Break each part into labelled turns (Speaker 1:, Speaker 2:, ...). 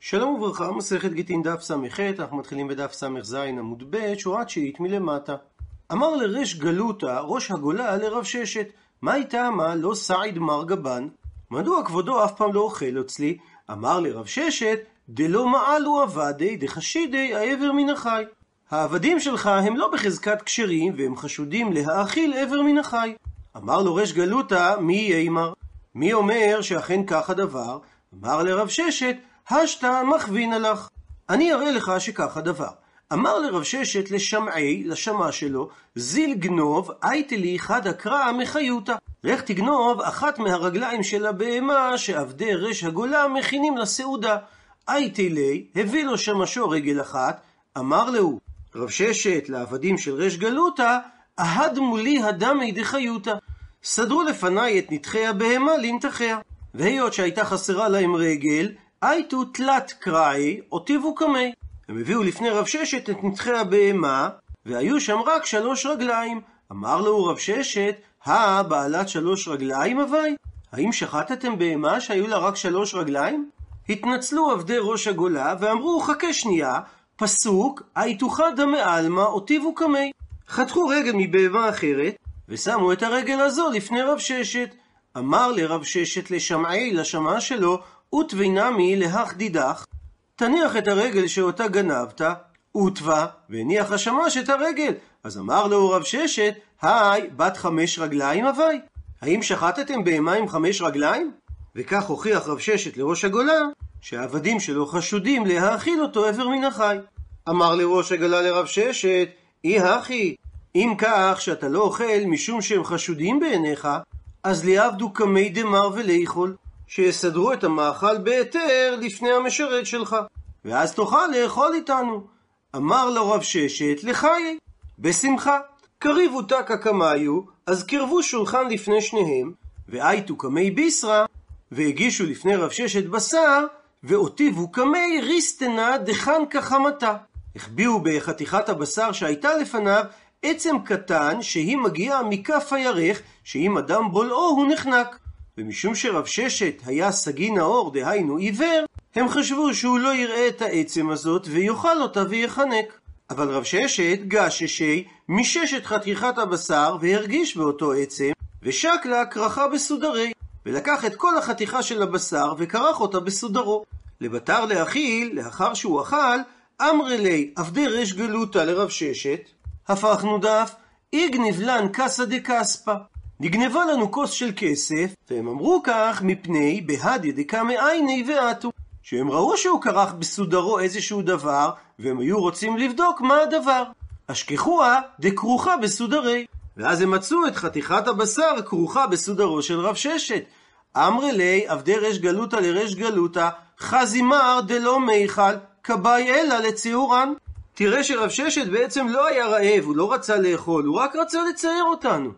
Speaker 1: שלום וברכה, מסכת גיטין דף ס"ח, אנחנו מתחילים בדף ס"ז עמוד ב', שורה תשיעית מלמטה. אמר לריש גלותא, ראש הגולה, לרב ששת, מה איתה מה לא סעיד מר גבן? מדוע כבודו אף פעם לא אוכל אצלי? אמר לרב ששת, דלא מעלו עבדי דחשידי העבר מן החי. העבדים שלך הם לא בחזקת כשרים, והם חשודים להאכיל עבר מן החי. אמר לו ריש גלותא, מי יימר? מי אומר שאכן כך הדבר? אמר לרב ששת, השתא מכווין לך. אני אראה לך שכך הדבר. אמר לרב ששת לשמעי, לשמע שלו, זיל גנוב, הייתלי חד הקרא מחיותא. לך תגנוב אחת מהרגליים של הבהמה שעבדי רש הגולה מכינים לסעודה. הייתלי, הביא לו שמשו רגל אחת, אמר לו, רב ששת לעבדים של רש גלותא, אהד מולי הדמי דחיותא. סדרו לפניי את נתחי הבהמה לנתחיה. והיות שהייתה חסרה להם רגל, הייתו תלת קראי, אותיבו קמי. הם הביאו לפני רב ששת את נתחי הבהמה, והיו שם רק שלוש רגליים. אמר לו רב ששת, הא, בעלת שלוש רגליים אביי? האם שחטתם בהמה שהיו לה רק שלוש רגליים? התנצלו עבדי ראש הגולה ואמרו, חכה שנייה, פסוק, הייתוכה דמעלמא אותיבו קמי. חתכו רגל מבהמה אחרת, ושמו את הרגל הזו לפני רב ששת. אמר לרב ששת לשמעי, לשמע שלו, ותבי נמי להך דידך, תניח את הרגל שאותה גנבת, ותבה, והניח השמש את הרגל. אז אמר לו רב ששת, היי, בת חמש רגליים אביי? האם שחטתם בהמה עם חמש רגליים? וכך הוכיח רב ששת לראש הגולה, שהעבדים שלו חשודים להאכיל אותו עבר מן החי. אמר לראש הגולה לרב ששת, אי הכי, אם כך שאתה לא אוכל משום שהם חשודים בעיניך, אז ליעבדו קמי דמר ולאכול. שיסדרו את המאכל בהיתר לפני המשרת שלך, ואז תוכל לאכול איתנו. אמר לו רב ששת לחיי, בשמחה. קריבו תקא קמיו, אז קרבו שולחן לפני שניהם, ואייתו קמי ביסרא, והגישו לפני רב ששת בשר, ואותיבו קמי ריסטנה דחן כחמתה. החביאו בחתיכת הבשר שהייתה לפניו עצם קטן שהיא מגיעה מכף הירך, שאם אדם בולעו הוא נחנק. ומשום שרב ששת היה סגי נאור, דהיינו עיוור, הם חשבו שהוא לא יראה את העצם הזאת ויאכל אותה ויחנק. אבל רב ששת גששי מששת חתיכת הבשר והרגיש באותו עצם, ושק לה כרכה בסודרי, ולקח את כל החתיכה של הבשר וכרך אותה בסודרו. לבתר להאכיל, לאחר שהוא אכל, אמרי לי עבדי ריש גלותא לרב ששת, הפכנו דף, איגניב לן קסא דקספא. נגנבה לנו כוס של כסף, והם אמרו כך מפני בהדיא דקמא עיני ועטו. שהם ראו שהוא כרך בסודרו איזשהו דבר, והם היו רוצים לבדוק מה הדבר. אשכחוה דכרוכה בסודרי. ואז הם מצאו את חתיכת הבשר כרוכה בסודרו של רב ששת. אמרי לי עבדי רש גלותא לרש גלותא, חזימר דלא מיכל, כבאי אלא לציורן. תראה שרב ששת בעצם לא היה רעב, הוא לא רצה לאכול, הוא רק רצה לצייר אותנו.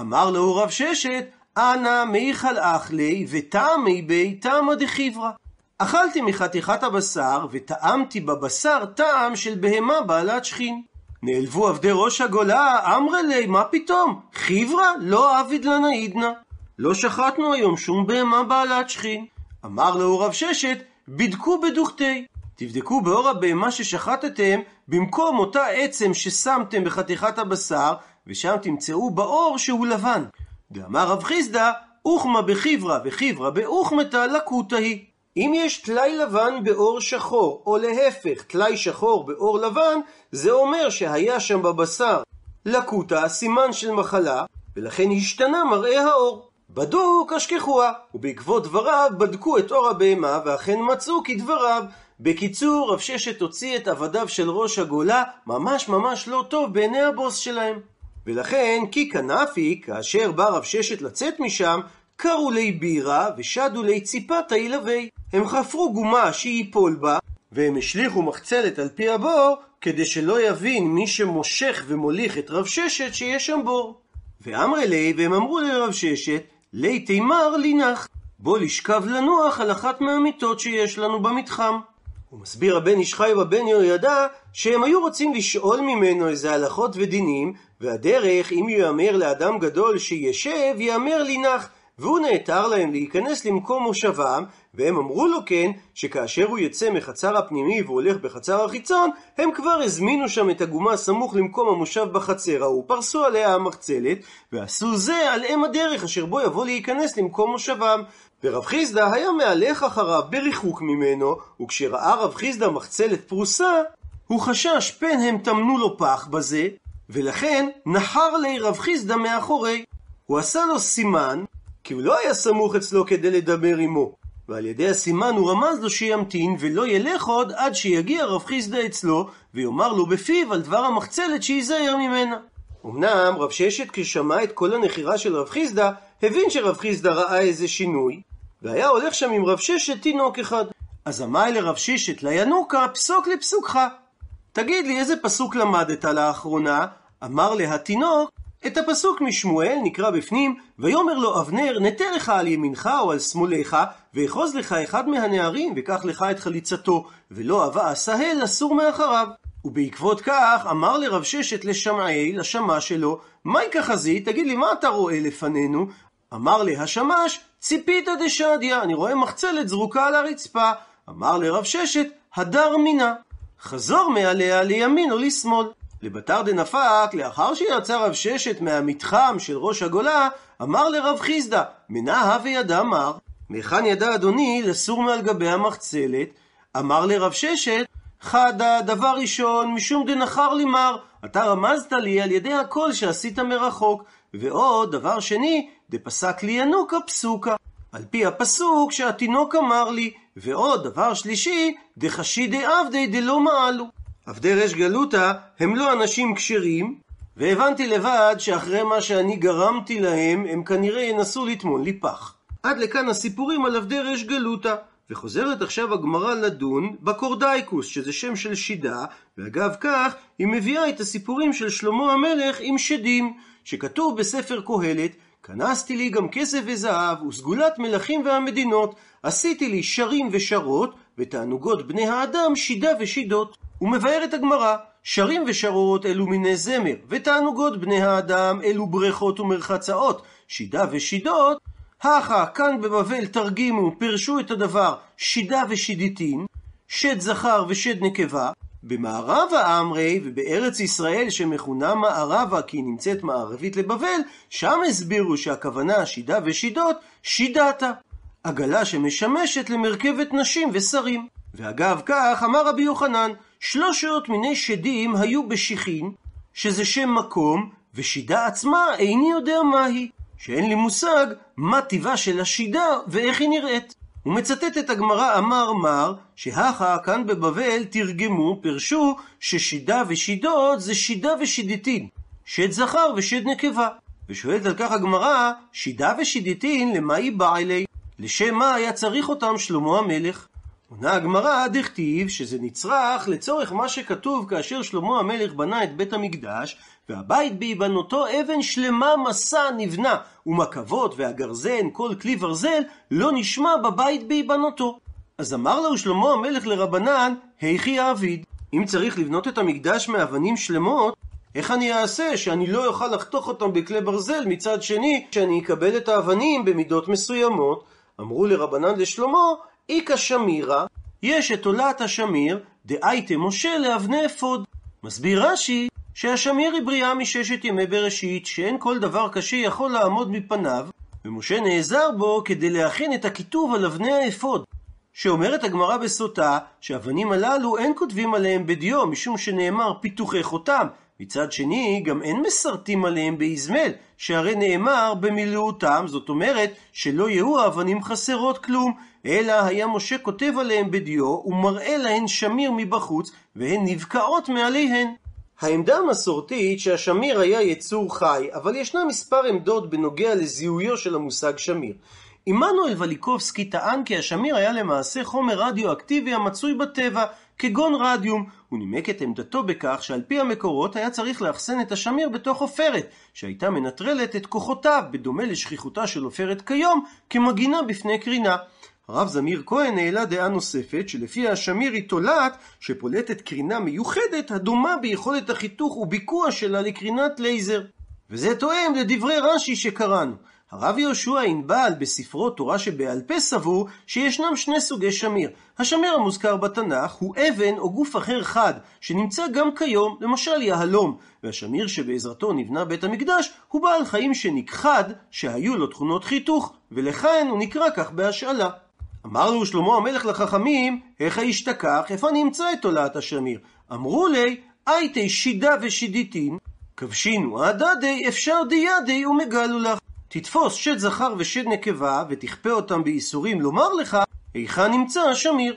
Speaker 1: אמר לו רב ששת, אנא מיכל אכלי וטעמי בי טעמא דחיברא. אכלתי מחתיכת הבשר וטעמתי בבשר טעם של בהמה בעלת שכין. נעלבו עבדי ראש הגולה, אמרי לי, מה פתאום? חיברא? לא עביד לנה עידנא. לא שחטנו היום שום בהמה בעלת שכין. אמר לו רב ששת, בדקו בדוכתי. תבדקו באור הבהמה ששחטתם במקום אותה עצם ששמתם בחתיכת הבשר, ושם תמצאו באור שהוא לבן. דאמר רב חיסדא, אוכמה בחיברא וחיברא באוכמתא לקותא היא. אם יש טלאי לבן באור שחור, או להפך, טלאי שחור באור לבן, זה אומר שהיה שם בבשר לקותא, סימן של מחלה, ולכן השתנה מראה האור. בדוק אשכחוה, ובעקבות דבריו בדקו את אור הבהמה, ואכן מצאו כדבריו. בקיצור, רב ששת הוציא את עבדיו של ראש הגולה ממש ממש לא טוב בעיני הבוס שלהם. ולכן, כי כנפי, כאשר בא רב ששת לצאת משם, קראו לי בירה ושדו לי ציפת הילווה. הם חפרו גומה שייפול בה, והם השליכו מחצלת על פי הבור, כדי שלא יבין מי שמושך ומוליך את רב ששת שיש שם בור. ואמרי לי, והם אמרו לרב ששת, לי תימר לינך, בוא לשכב לנוח על אחת מהמיטות שיש לנו במתחם. מסביר הבן איש חי ובן יהוידע שהם היו רוצים לשאול ממנו איזה הלכות ודינים, והדרך, אם יאמר לאדם גדול שישב, יאמר לינך, והוא נעתר להם להיכנס למקום מושבם, והם אמרו לו כן, שכאשר הוא יצא מחצר הפנימי והולך בחצר החיצון, הם כבר הזמינו שם את הגומה סמוך למקום המושב בחצר ההוא, פרסו עליה המחצלת, ועשו זה על אם הדרך אשר בו יבוא להיכנס למקום מושבם. ורב חיסדא היה מהלך אחריו בריחוק ממנו, וכשראה רב חיסדא מחצלת פרוסה, הוא חשש פן הם טמנו לו פח בזה, ולכן נחר לי רב חיסדא מאחורי. הוא עשה לו סימן, כי הוא לא היה סמוך אצלו כדי לדבר עמו. ועל ידי הסימן הוא רמז לו שימתין ולא ילך עוד עד שיגיע רב חיסדא אצלו ויאמר לו בפיו על דבר המחצלת שייזהר ממנה. אמנם רב ששת כששמע את כל הנחירה של רב חיסדא הבין שרב חיסדא ראה איזה שינוי והיה הולך שם עם רב ששת תינוק אחד. אז אמר לרב ששת לינוקה פסוק לפסוקך תגיד לי איזה פסוק למדת לאחרונה? אמר לה התינוק את הפסוק משמואל נקרא בפנים, ויאמר לו אבנר, נטה לך על ימינך או על שמאלך, ואחוז לך אחד מהנערים, וקח לך את חליצתו, ולא אבה עשהל לסור מאחריו. ובעקבות כך אמר לרב ששת לשמעי, לשמש שלו, מהי כחזית? תגיד לי, מה אתה רואה לפנינו? אמר לה השמש, ציפית דשדיה, אני רואה מחצלת זרוקה על הרצפה. אמר לרב ששת, הדר מינה. חזור מעליה לימין או לשמאל. לבתר דנפק, לאחר שיצא רב ששת מהמתחם של ראש הגולה, אמר לרב חיסדא, מנה וידע מר, מהיכן ידע אדוני לסור מעל גבי המחצלת? אמר לרב ששת, חדה, דבר ראשון, משום דנחר לי מר, אתה רמזת לי על ידי הכל שעשית מרחוק, ועוד, דבר שני, דפסק לי ינוקה פסוקה. על פי הפסוק שהתינוק אמר לי, ועוד דבר שלישי, דחשידי עבדי דלא מעלו. עבדי ריש גלותא הם לא אנשים כשרים, והבנתי לבד שאחרי מה שאני גרמתי להם, הם כנראה ינסו לטמון לי פח. עד לכאן הסיפורים על עבדי ריש גלותא. וחוזרת עכשיו הגמרא לדון בקורדייקוס, שזה שם של שידה, ואגב כך, היא מביאה את הסיפורים של שלמה המלך עם שדים, שכתוב בספר קהלת, כנסתי לי גם כסף וזהב, וסגולת מלכים והמדינות, עשיתי לי שרים ושרות, ותענוגות בני האדם שידה ושידות. ומבארת הגמרא, שרים ושרות אלו מיני זמר, ותענוגות בני האדם אלו בריכות ומרחצאות, שידה ושידות, הכה כאן בבבל תרגימו, פירשו את הדבר שידה ושידיתין, שד זכר ושד נקבה, במערבה אמרי ובארץ ישראל שמכונה מערבה כי היא נמצאת מערבית לבבל, שם הסבירו שהכוונה שידה ושידות, שידתה. עגלה שמשמשת למרכבת נשים ושרים. ואגב כך אמר רבי יוחנן, שלושות מיני שדים היו בשיחין, שזה שם מקום, ושידה עצמה איני יודע מהי, שאין לי מושג מה טיבה של השידה ואיך היא נראית. הוא מצטט את הגמרא אמר מר, שהכה כאן בבבל תרגמו, פירשו ששידה ושידות זה שידה ושידיתין, שד זכר ושד נקבה. ושואלת על כך הגמרא, שידה ושידיתין למה היא באה אלי? לשם מה היה צריך אותם שלמה המלך? עונה הגמרא דכתיב שזה נצרך לצורך מה שכתוב כאשר שלמה המלך בנה את בית המקדש והבית בהיבנותו אבן שלמה מסע נבנה ומקבות והגרזן כל כלי ברזל לא נשמע בבית בהיבנותו. אז אמר לו שלמה המלך לרבנן היכי האביד אם צריך לבנות את המקדש מאבנים שלמות איך אני אעשה שאני לא אוכל לחתוך אותם בכלי ברזל מצד שני שאני אקבל את האבנים במידות מסוימות אמרו לרבנן לשלמה איכא שמירה, יש את עולת השמיר, דאייתם משה לאבני אפוד. מסביר רש"י שהשמיר היא בריאה מששת ימי בראשית, שאין כל דבר קשה יכול לעמוד מפניו, ומשה נעזר בו כדי להכין את הכיתוב על אבני האפוד. שאומרת הגמרא בסוטה, שהאבנים הללו אין כותבים עליהם בדיו, משום שנאמר פיתוחי חותם. מצד שני, גם אין מסרטים עליהם באזמל, שהרי נאמר במילאותם, זאת אומרת שלא יהיו האבנים חסרות כלום, אלא היה משה כותב עליהם בדיו, ומראה להן שמיר מבחוץ, והן נבקעות מעליהן. העמדה המסורתית שהשמיר היה יצור חי, אבל ישנה מספר עמדות בנוגע לזיהויו של המושג שמיר. עמנואל וליקובסקי טען כי השמיר היה למעשה חומר רדיואקטיבי המצוי בטבע, כגון רדיום. הוא נימק את עמדתו בכך שעל פי המקורות היה צריך לאחסן את השמיר בתוך עופרת, שהייתה מנטרלת את כוחותיו, בדומה לשכיחותה של עופרת כיום, כמגינה בפני קרינה. הרב זמיר כהן העלה דעה נוספת, שלפיה השמיר היא תולעת שפולטת קרינה מיוחדת הדומה ביכולת החיתוך וביקוע שלה לקרינת לייזר. וזה תואם לדברי רש"י שקראנו. הרב יהושע ענבל בספרו תורה שבעל פה סבור שישנם שני סוגי שמיר. השמיר המוזכר בתנ"ך הוא אבן או גוף אחר חד, שנמצא גם כיום, למשל יהלום, והשמיר שבעזרתו נבנה בית המקדש הוא בעל חיים שנכחד, שהיו לו תכונות חיתוך, ולכן הוא נקרא כך בהשאלה. אמר לו שלמה המלך לחכמים, איך האשתכח, איפה נמצא את תולעת השמיר? אמרו לי, הייתי שידה ושידיתין, כבשינו עדדי, אפשר דידי ומגלו לך. תתפוס שד זכר ושד נקבה, ותכפה אותם בייסורים לומר לך, היכן נמצא השמיר?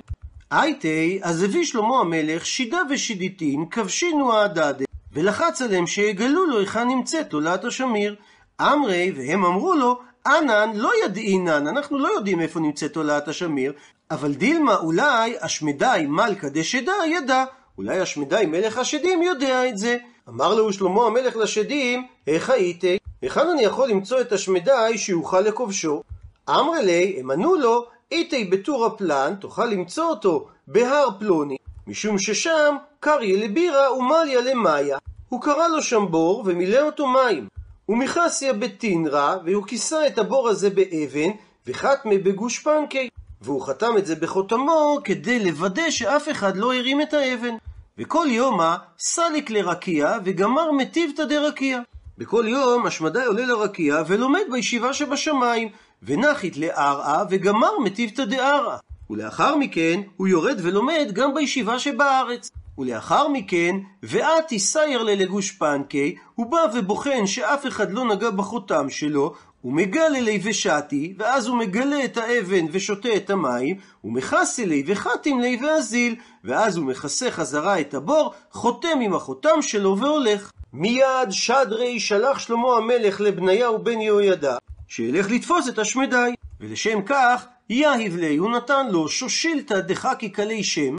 Speaker 1: הייתי, אז הביא שלמה המלך שידה ושידיתין, כבשינו עדדי, ולחץ עליהם שיגלו לו היכן נמצאת תולעת השמיר. אמרי, והם אמרו לו, אנן לא ידעינן, אנחנו לא יודעים איפה נמצאת תולעת השמיר, אבל דילמה אולי השמדי מלכה דשדה ידע, אולי השמדי מלך השדים יודע את זה. אמר לו שלמה המלך לשדים, איך הייתי? היכן אני יכול למצוא את השמדי שיוכל לכובשו? אמרי לי, הם ענו לו, איתי בטור הפלן, תוכל למצוא אותו בהר פלוני, משום ששם קריה לבירה ומליה למאיה. הוא קרא לו שם בור ומילא אותו מים. ומכסיה בתינרא, והוא כיסה את הבור הזה באבן, וחתמה בגושפנקי. והוא חתם את זה בחותמו כדי לוודא שאף אחד לא הרים את האבן. וכל יומא סליק לרקיע וגמר מטיבתא דרקיע. בכל יום השמדי עולה לרקיע ולומד בישיבה שבשמיים, ונחית לערעה וגמר מטיבתא דערעה. ולאחר מכן הוא יורד ולומד גם בישיבה שבארץ. ולאחר מכן, ואתי סייר ללגושפנקי, הוא בא ובוחן שאף אחד לא נגע בחותם שלו, הוא מגלה לי ושתי, ואז הוא מגלה את האבן ושותה את המים, הוא מכסה לי וחתים לי ואזיל, ואז הוא מכסה חזרה את הבור, חותם עם החותם שלו והולך. מיד שדרי שלח שלמה המלך לבניהו בן יהוידע, שילך לתפוס את השמדי, ולשם כך יהיב לי, הוא נתן לו שושילתא דחקי קלי שם,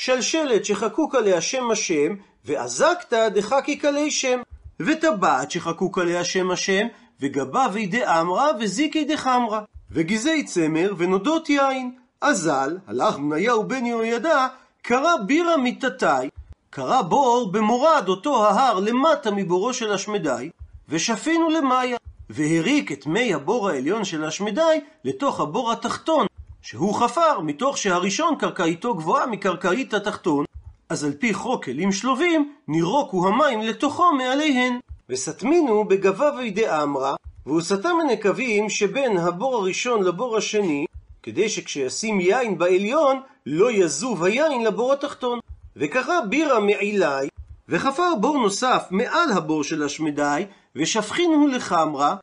Speaker 1: שלשלת שחקוק עליה שם השם, ואזקתא דחקי קלי שם, וטבעת שחקוק עליה שם השם, וגבה וידי אמרה וזיקי דחמרה, וגזי צמר ונודות יין. אזל, הלך בניהו בן יהוידע, קרא בירה מיתתי, קרא בור במורד אותו ההר למטה מבורו של השמדי, ושפינו למאיה, והריק את מי הבור העליון של השמדי לתוך הבור התחתון, שהוא חפר מתוך שהראשון קרקעיתו גבוהה מקרקעית התחתון, אז על פי חוק כלים שלובים, נירוקו המים לתוכו מעליהן. וסתמינו בגבה וידי אמרה, והוא סתם הנקבים שבין הבור הראשון לבור השני, כדי שכשישים יין בעליון, לא יזוב היין לבור התחתון. וקרא בירה מעילי, וחפר בור נוסף מעל הבור של השמדי, ושפכינו לחמרה,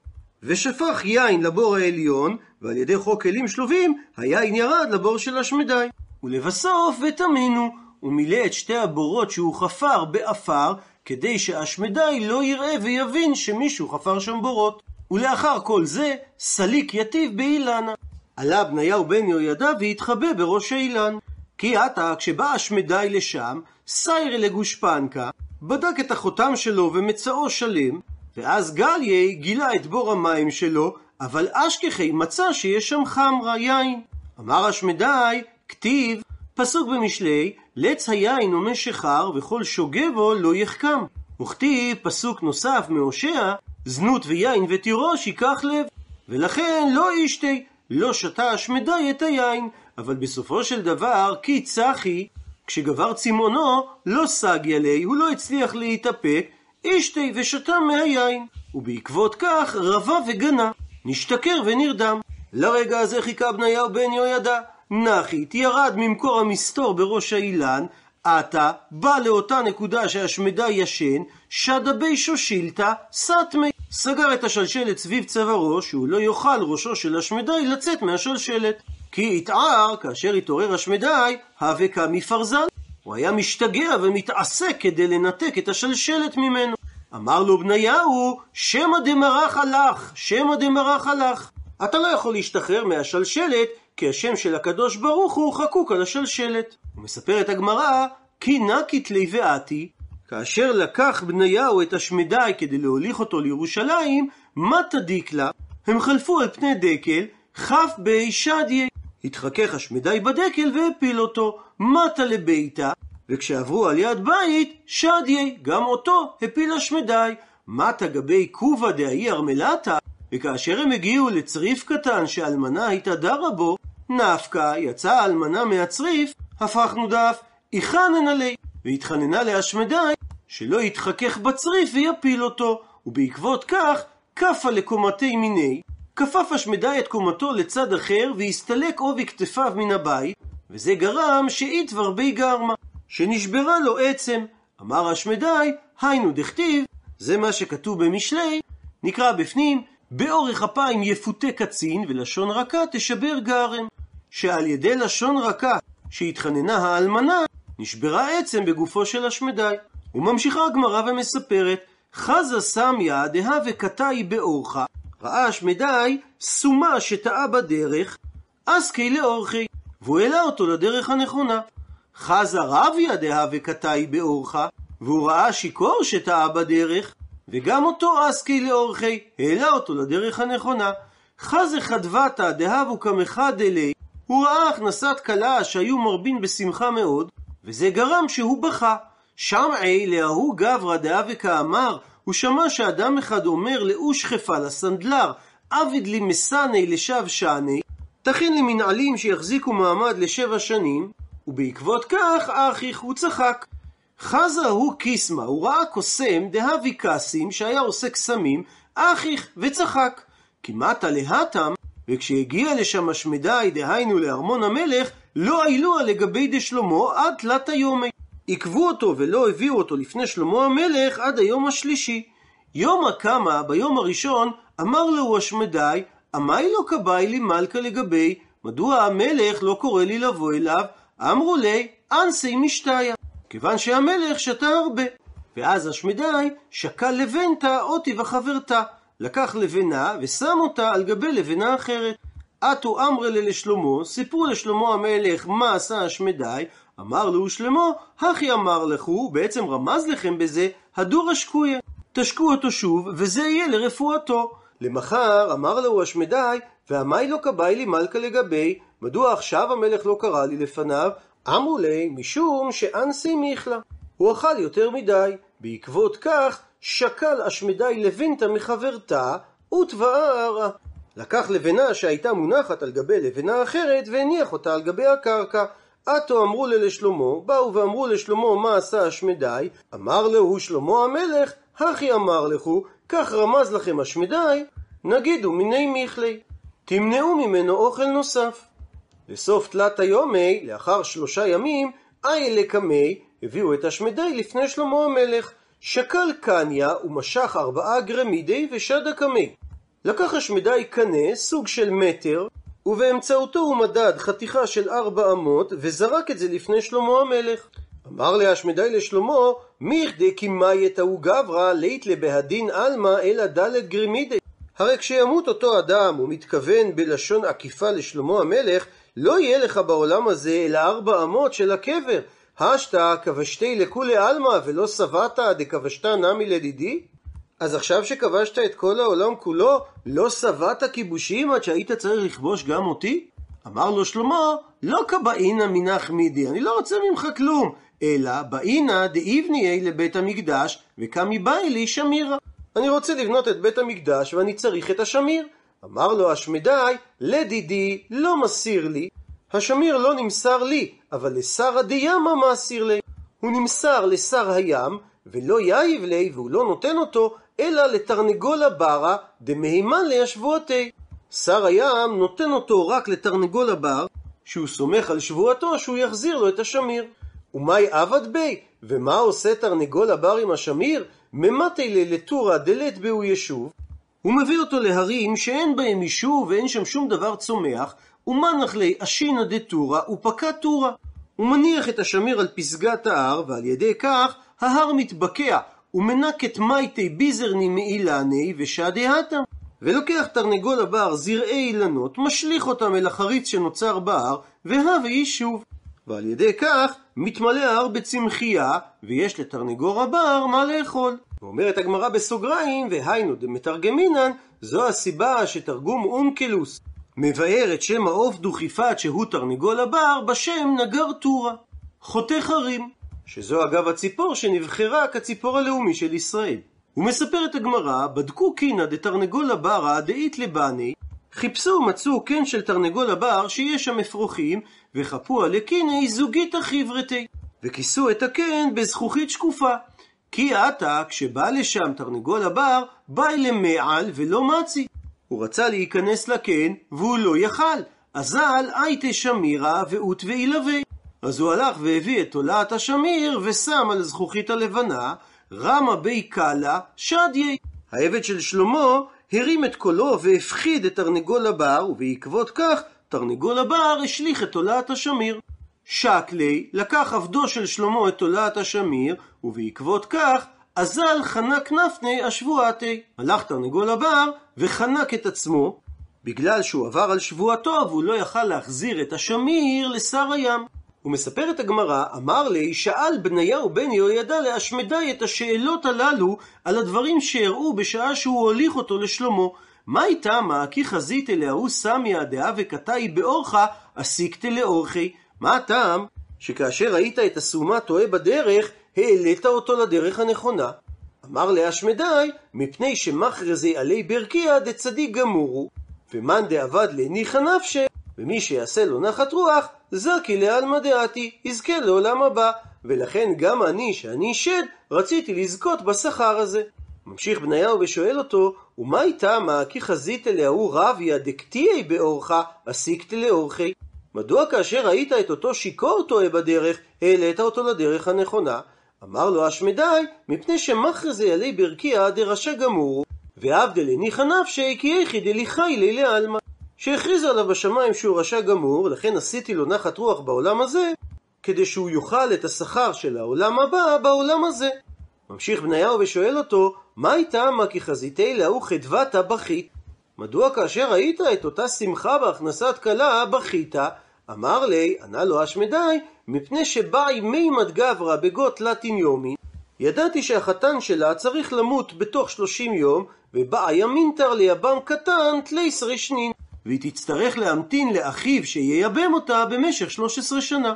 Speaker 1: ושפך יין לבור העליון, ועל ידי חוק כלים שלובים, היין ירד לבור של השמדי. ולבסוף, ותמינו, הוא מילא את שתי הבורות שהוא חפר בעפר, כדי שהשמדי לא יראה ויבין שמישהו חפר שם בורות. ולאחר כל זה, סליק יטיב באילנה. עלה בניהו בן יהוידע והתחבא בראש האילן. כי עתה, כשבא השמדי לשם, סיירי לגושפנקה, בדק את החותם שלו ומצאו שלם, ואז גליה גילה את בור המים שלו, אבל אשכחי מצא שיש שם חמרה, יין. אמר השמדי, כתיב, פסוק במשלי, לץ היין ומשכר, וכל שוגה בו לא יחכם. וכתיב פסוק נוסף מהושע, זנות ויין ותירוש ייקח לב. ולכן לא ישתי, לא שתה השמדי את היין. אבל בסופו של דבר, כי צחי, כשגבר צימונו, לא סגיה לי, הוא לא הצליח להתאפק, ישתי ושתה מהיין. ובעקבות כך רבה וגנה, נשתכר ונרדם. לרגע הזה חיכה בניהו בן יהוידע. נחית ירד ממקור המסתור בראש האילן, עתה בא לאותה נקודה שהשמדה ישן, שדה בי שושילתא סטמי. סגר את השלשלת סביב צווארו, שהוא לא יוכל ראשו של השמדי לצאת מהשלשלת. כי התער, כאשר התעורר השמדי, הווה קמי פרזן. הוא היה משתגע ומתעסק כדי לנתק את השלשלת ממנו. אמר לו בניהו, שמא דמרח הלך, שמא דמרח הלך. אתה לא יכול להשתחרר מהשלשלת, כי השם של הקדוש ברוך הוא חקוק על השלשלת. ומספרת הגמרא, כי נקית לי ואתי, כאשר לקח בניהו את השמדי כדי להוליך אותו לירושלים, מה תדיק לה? הם חלפו על פני דקל, כף בי שדיה. התחכך השמדי בדקל והפיל אותו, מטה לביתה, וכשעברו על יד בית, שדיה, גם אותו הפיל השמדי. מטה גבי קובה דאי ארמלתה, וכאשר הם הגיעו לצריף קטן שאלמנה התהדרה בו, נפקא יצאה האלמנה מהצריף, הפכנו דף, איכנן עלי, והתחננה להשמדי שלא יתחכך בצריף ויפיל אותו, ובעקבות כך כפה לקומתי מיני, כפף השמדי את קומתו לצד אחר והסתלק עובי כתפיו מן הבית, וזה גרם שאיתבר בי גרמה, שנשברה לו עצם. אמר השמדי, היינו דכתיב, זה מה שכתוב במשלי, נקרא בפנים, באורך אפיים יפותה קצין ולשון רכה תשבר גרם. שעל ידי לשון רכה שהתחננה האלמנה, נשברה עצם בגופו של השמדי. וממשיכה הגמרא ומספרת, חזה סמיה דהווה קטאי באורחה, ראה השמדי סומה שטעה בדרך, אסקי לאורכי, והוא העלה אותו לדרך הנכונה. חזה רביה דהווה קטאי באורחה, והוא ראה שיכור שטעה בדרך, וגם אותו אסקי לאורכי, העלה אותו לדרך הנכונה. חזה חדבתא דהבו אלי, הוא ראה הכנסת כלה שהיו מרבין בשמחה מאוד, וזה גרם שהוא בכה. שמעי להוא גברא דהווה כאמר, הוא שמע שאדם אחד אומר לאוש חפה לסנדלר, עביד לי מסני לשב שני, תכין לי מנעלים שיחזיקו מעמד לשבע שנים, ובעקבות כך אחיך הוא צחק. חזה הוא קיסמה, הוא ראה קוסם דהבי קסים שהיה עושה קסמים, אחיך וצחק. כמעט להתם, וכשהגיע לשם השמדי, דהיינו לארמון המלך, לא עילוה לגבי דשלמה עד תלת היומי. עיכבו אותו ולא הביאו אותו לפני שלמה המלך עד היום השלישי. יום הקמה, ביום הראשון, אמר לו השמדי, עמי לא כבאי לי מלכה לגבי, מדוע המלך לא קורא לי לבוא אליו? אמרו לי, אנסי משתיה. כיוון שהמלך שתה הרבה. ואז השמדי שקל לבנתה אותי וחברתה. לקח לבנה ושם אותה על גבי לבנה אחרת. אטו אמרי לשלמה, סיפרו לשלמה המלך מה עשה השמדי, אמר לו שלמה, הכי אמר לכו, בעצם רמז לכם בזה, הדור השקויה. תשקו אותו שוב, וזה יהיה לרפואתו. למחר אמר לו השמדי, ועמי לא כבאי לי מלכה לגבי, מדוע עכשיו המלך לא קרא לי לפניו? אמרו לי, משום שאנסי מיכלה. הוא אכל יותר מדי. בעקבות כך, שקל השמדי לבנתה מחברתה, ותבערה. לקח לבנה שהייתה מונחת על גבי לבנה אחרת, והניח אותה על גבי הקרקע. עתו אמרו לשלמה, באו ואמרו לשלמה מה עשה השמדי, אמר לו שלמה המלך, הכי אמר לכו, כך רמז לכם השמדי, נגידו מיני מיכלי, תמנעו ממנו אוכל נוסף. לסוף תלת היומי, לאחר שלושה ימים, אי לקמי, הביאו את השמדי לפני שלמה המלך. שקל קניה ומשך ארבעה גרמידי ושדה קמי. לקח השמדי קנה, סוג של מטר, ובאמצעותו הוא מדד חתיכה של ארבע אמות, וזרק את זה לפני שלמה המלך. אמר להשמדי לשלמה, מיכדי קימאי ההוא גברא, לית לבהדין עלמא, אלא דלת גרימידי. הרי כשימות אותו אדם, הוא מתכוון בלשון עקיפה לשלמה המלך, לא יהיה לך בעולם הזה אלא ארבע אמות של הקבר. השתא כבשתי לכולי עלמא ולא שבעת דכבשת נמי לדידי? אז עכשיו שכבשת את כל העולם כולו, לא שבעת כיבושים עד שהיית צריך לכבוש גם אותי? אמר לו שלמה, לא כבאינא מנח מידי, אני לא רוצה ממך כלום, אלא באינא דאיבניי לבית המקדש, וקמי באי לי שמירה. אני רוצה לבנות את בית המקדש ואני צריך את השמיר. אמר לו השמדי, לדידי לא מסיר לי, השמיר לא נמסר לי, אבל לשרה דיאמה מסיר לי. הוא נמסר לשר הים, ולא יאיב לי, והוא לא נותן אותו, אלא לתרנגול הברא דמהימן לישבועתי. שר הים נותן אותו רק לתרנגול הבר, שהוא סומך על שבועתו שהוא יחזיר לו את השמיר. ומאי עבד בי? ומה עושה תרנגול הבר עם השמיר? ממתי ללטורה דלת בהו ישוב? הוא מביא אותו להרים שאין בהם יישוב ואין שם שום דבר צומח, ומנח לי אשינא דתורא ופקע תורא. הוא מניח את השמיר על פסגת ההר, ועל ידי כך ההר מתבקע, ומנקת מייטי ביזרני מאילני ושדי הטה. ולוקח תרנגול הבר זרעי אילנות, משליך אותם אל החריץ שנוצר בהר, והווה יישוב. ועל ידי כך מתמלא ההר בצמחייה, ויש לתרנגור הבר מה לאכול. ואומרת הגמרא בסוגריים, והיינו דמתרגמינן, זו הסיבה שתרגום אונקלוס מבאר את שם העוף דוכיפת שהוא תרנגול הבר בשם נגר טורה, חותך הרים, שזו אגב הציפור שנבחרה כציפור הלאומי של ישראל. ומספרת הגמרא, בדקו קינא דתרנגול הברא דאית לבני, חיפשו ומצאו קן של תרנגול הבר שיש שם אפרוחים, וחפוה לקינא זוגית חברתי, וכיסו את הקן בזכוכית שקופה. כי עתה, כשבא לשם תרנגול הבר, בא למעל ולא מצי. הוא רצה להיכנס לקן, והוא לא יכל. אזל הייתה שמירה ואות ואילווה. אז הוא הלך והביא את תולעת השמיר, ושם על הזכוכית הלבנה, רמה בי קאלה שדיה. העבד של שלמה הרים את קולו והפחיד את תרנגול הבר, ובעקבות כך תרנגול הבר השליך את תולעת השמיר. שקלי לקח עבדו של שלמה את תולעת השמיר, ובעקבות כך אזל חנק נפני השבועתי. הלך תרנגול הבר וחנק את עצמו, בגלל שהוא עבר על שבועתו והוא לא יכל להחזיר את השמיר לשר הים. ומספרת הגמרא, אמר לי, שאל בניהו בן יהוידע להשמדי את השאלות הללו על הדברים שהראו בשעה שהוא הוליך אותו לשלמה. מה איתה מה כי חזית אליהו סמיה דעה וקטעי באורחה, אסיקת לאורחי. מה הטעם שכאשר ראית את הסומה טועה בדרך, העלית אותו לדרך הנכונה? אמר להשמדי, מפני שמכרזי עלי ברקיע דצדיק גמורו, ומאן דאבד להניחא נפשי, ומי שיעשה לו נחת רוח, זכי לעלמא דעתי, יזכה לעולם הבא. ולכן גם אני, שאני שד, רציתי לזכות בשכר הזה. ממשיך בניהו ושואל אותו, ומה איתה מה כי חזית אליהו רביה דקתיי באורחה, אסיקת לאורחי? מדוע כאשר ראית את אותו שיכור טועה בדרך, העלית אותו לדרך הנכונה? אמר לו אשמדי, מפני שמכרזי עלי ברקיע דרשע גמור, ועבדל הניחא נפשי כי איכי דליחי לי לעלמא. שהכריז עליו בשמיים שהוא רשע גמור, לכן עשיתי לו נחת רוח בעולם הזה, כדי שהוא יאכל את השכר של העולם הבא בעולם הזה. ממשיך בניהו ושואל אותו, מה איתה מה כי חזיתי להוא חדוותה בכית? מדוע כאשר ראית את אותה שמחה בהכנסת כלה, בכית? אמר לי, ענה לו אשמדי, מפני שבאי מימד גברא בגות לטין יומי, ידעתי שהחתן שלה צריך למות בתוך שלושים יום, ובאי ימינתר ליבם קטן תליס רשנין. והיא תצטרך להמתין לאחיו שייבם אותה במשך 13 שנה.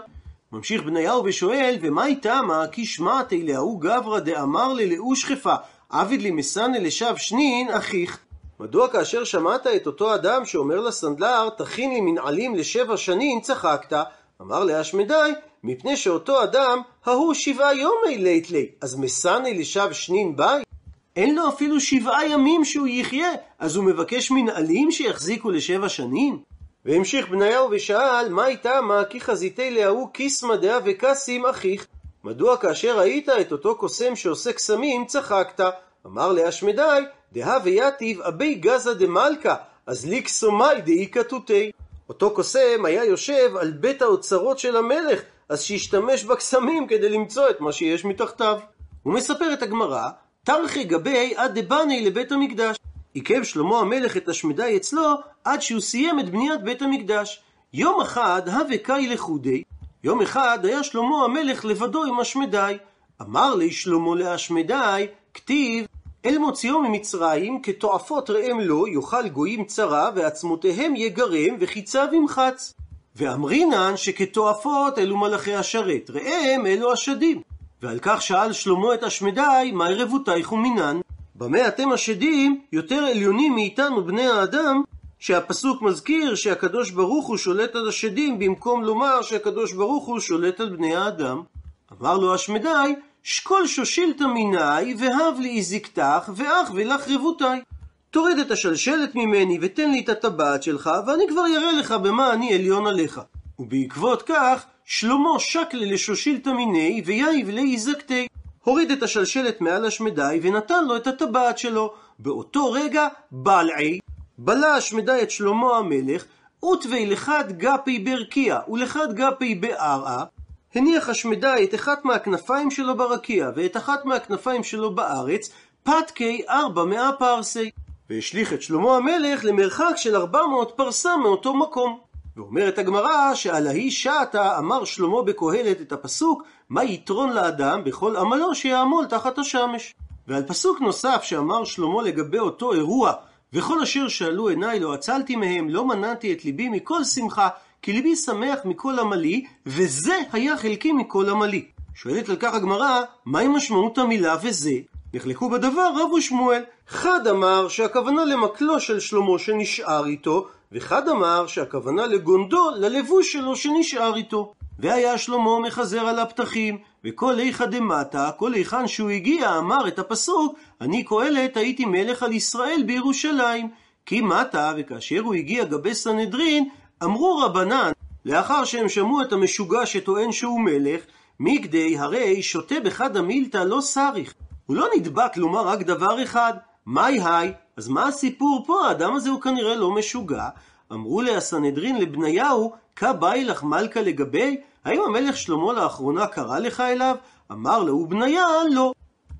Speaker 1: ממשיך בניהו ושואל, ומה איתה מה כי שמעת אליהו גברא דאמר ללאו שכפה, עביד לי מסנה לשב שנין אחיך. מדוע כאשר שמעת את אותו אדם שאומר לסנדלר, תכין לי מנעלים לשבע שנים, צחקת? אמר להשמדי, מפני שאותו אדם, ההוא שבעה יומי לית לי, אז מסנה לשב שנין ביי? אין לו אפילו שבעה ימים שהוא יחיה, אז הוא מבקש מנהלים שיחזיקו לשבע שנים? והמשיך בניהו ושאל, מה איתה מה כי חזיתי להוא קיסמא דעה וקסים אחיך? מדוע כאשר ראית את אותו קוסם שעושה קסמים, צחקת? אמר להשמדי, דהא ויתיב אבי גזא דמלכה, אז ליקסומי דאי כתותי. אותו קוסם היה יושב על בית האוצרות של המלך, אז שישתמש בקסמים כדי למצוא את מה שיש מתחתיו. הוא מספר את הגמרא, תרחי גבי עד דבני לבית המקדש. עיכב שלמה המלך את השמדי אצלו עד שהוא סיים את בניית בית המקדש. יום אחד הווה קאי לחודי, יום אחד היה שלמה המלך לבדו עם השמדי. אמר לי שלמה להשמדי, כתיב אל מוציאו ממצרים כתועפות ראם לו יאכל גויים צרה ועצמותיהם יגרם וחיציו ימחץ. ואמרינן שכתועפות אלו מלאכי השרת, ראם אלו השדים. ועל כך שאל שלמה את השמדי, מה ערבותייך ומינן? במה אתם השדים יותר עליונים מאיתנו בני האדם, שהפסוק מזכיר שהקדוש ברוך הוא שולט על השדים במקום לומר שהקדוש ברוך הוא שולט על בני האדם. אמר לו השמדי, שקול שושילתא מיני, והב לי זקתך, ואח ולך רבותיי. תוריד את השלשלת ממני ותן לי את הטבעת שלך, ואני כבר אראה לך במה אני עליון עליך. ובעקבות כך, שלמה שקלה לשושילתא מיני, ויאיב לי זקתי. הוריד את השלשלת מעל השמדי, ונתן לו את הטבעת שלו. באותו רגע, בלעי, בלע השמדי את שלמה המלך, ותווי לחד גפי ברקיע, ולחד גפי בערעה, הניח השמדי את אחת מהכנפיים שלו ברקיע ואת אחת מהכנפיים שלו בארץ, פתקי ארבע מאה פרסי, והשליך את שלמה המלך למרחק של ארבע מאות פרסה מאותו מקום. ואומרת הגמרא שעל ההיא שעתה אמר שלמה בקהלת את הפסוק מה יתרון לאדם בכל עמלו שיעמול תחת השמש. ועל פסוק נוסף שאמר שלמה לגבי אותו אירוע וכל אשר שאלו עיניי לא עצלתי מהם לא מנעתי את ליבי מכל שמחה כי ליבי שמח מכל עמלי, וזה היה חלקי מכל עמלי. שואלת על כך הגמרא, מהי משמעות המילה וזה? נחלקו בדבר רב ושמואל. חד אמר שהכוונה למקלו של שלמה שנשאר איתו, וחד אמר שהכוונה לגונדו, ללבוש שלו שנשאר איתו. והיה שלמה מחזר על הפתחים, וכל איכא דמטה, כל היכן שהוא הגיע, אמר את הפסוק, אני קהלת הייתי מלך על ישראל בירושלים. כי מטה, וכאשר הוא הגיע גבי סנהדרין, אמרו רבנן, לאחר שהם שמעו את המשוגע שטוען שהוא מלך, מגדי הרי שותה בחד המילתא לא סריך. הוא לא נדבק לומר רק דבר אחד, מאי היי, אז מה הסיפור פה? האדם הזה הוא כנראה לא משוגע. אמרו להסנהדרין לבניהו, כבאי לך מלכה לגבי? האם המלך שלמה לאחרונה קרא לך אליו? אמר לו בניה, לא.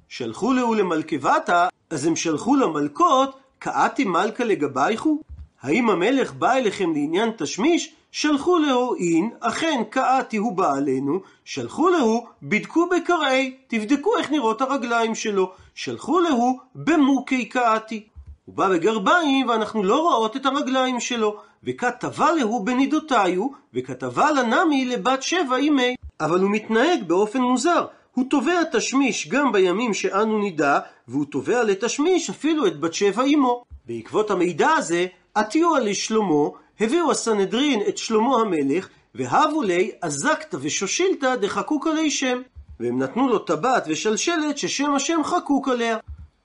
Speaker 1: שלחו להו למלכבתה, אז הם שלחו למלכות, קאתי מלכה לגבייכו? האם המלך בא אליכם לעניין תשמיש? שלחו להו אין, אכן קאתי הוא בא עלינו, שלחו להו, בדקו בקרעי, תבדקו איך נראות הרגליים שלו, שלחו להו במוכי קאתי. הוא בא בגרביים ואנחנו לא רואות את הרגליים שלו, וכתבה להו בנידותיו, וכתבה לנמי לבת שבע אימי. אבל הוא מתנהג באופן מוזר, הוא תובע תשמיש גם בימים שאנו נידע, והוא תובע לתשמיש אפילו את בת שבע אמו. בעקבות המידע הזה, עטיו לשלמה, הביאו הסנהדרין את שלמה המלך, והבו לי אזקתא ושושילתא דחקוק עלי שם. והם נתנו לו טבעת ושלשלת ששם השם חקוק עליה.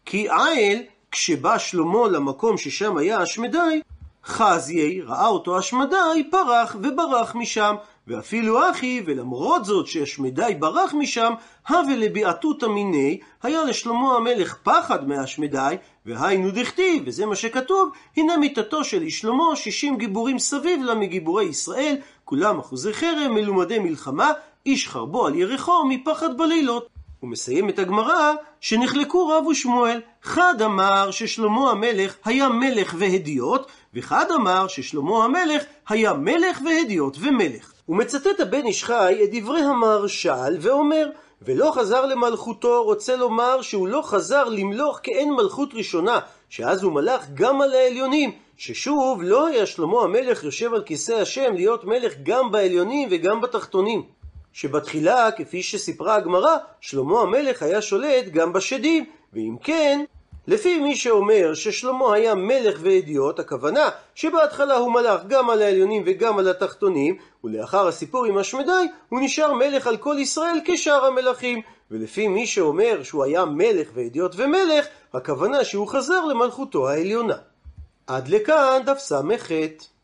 Speaker 1: כי עיל, כשבא שלמה למקום ששם היה השמדי, חזיי, ראה אותו השמדי, פרח וברח משם. ואפילו אחי, ולמרות זאת שהשמדי ברח משם, הווה לביעתותא מיני, היה לשלמה המלך פחד מהשמדי, והיינו דכתיב, וזה מה שכתוב, הנה מיתתו של איש שלמה, שישים גיבורים סביב לה מגיבורי ישראל, כולם אחוזי חרם, מלומדי מלחמה, איש חרבו על ירחו מפחד בלילות. הוא מסיים את הגמרא שנחלקו רב ושמואל. חד אמר ששלמה המלך היה מלך והדיוט, וחד אמר ששלמה המלך היה מלך והדיוט ומלך. הוא מצטט הבן איש חי את דברי המהרש"ל ואומר ולא חזר למלכותו רוצה לומר שהוא לא חזר למלוך כאין מלכות ראשונה שאז הוא מלך גם על העליונים ששוב לא היה שלמה המלך יושב על כיסא השם להיות מלך גם בעליונים וגם בתחתונים שבתחילה, כפי שסיפרה הגמרא, שלמה המלך היה שולט גם בשדים, ואם כן, לפי מי שאומר ששלמה היה מלך ואדיוט, הכוונה שבהתחלה הוא מלך גם על העליונים וגם על התחתונים, ולאחר הסיפור עם השמדי, הוא נשאר מלך על כל ישראל כשאר המלכים. ולפי מי שאומר שהוא היה מלך ואדיוט ומלך, הכוונה שהוא חזר למלכותו העליונה. עד לכאן דף ס"ח.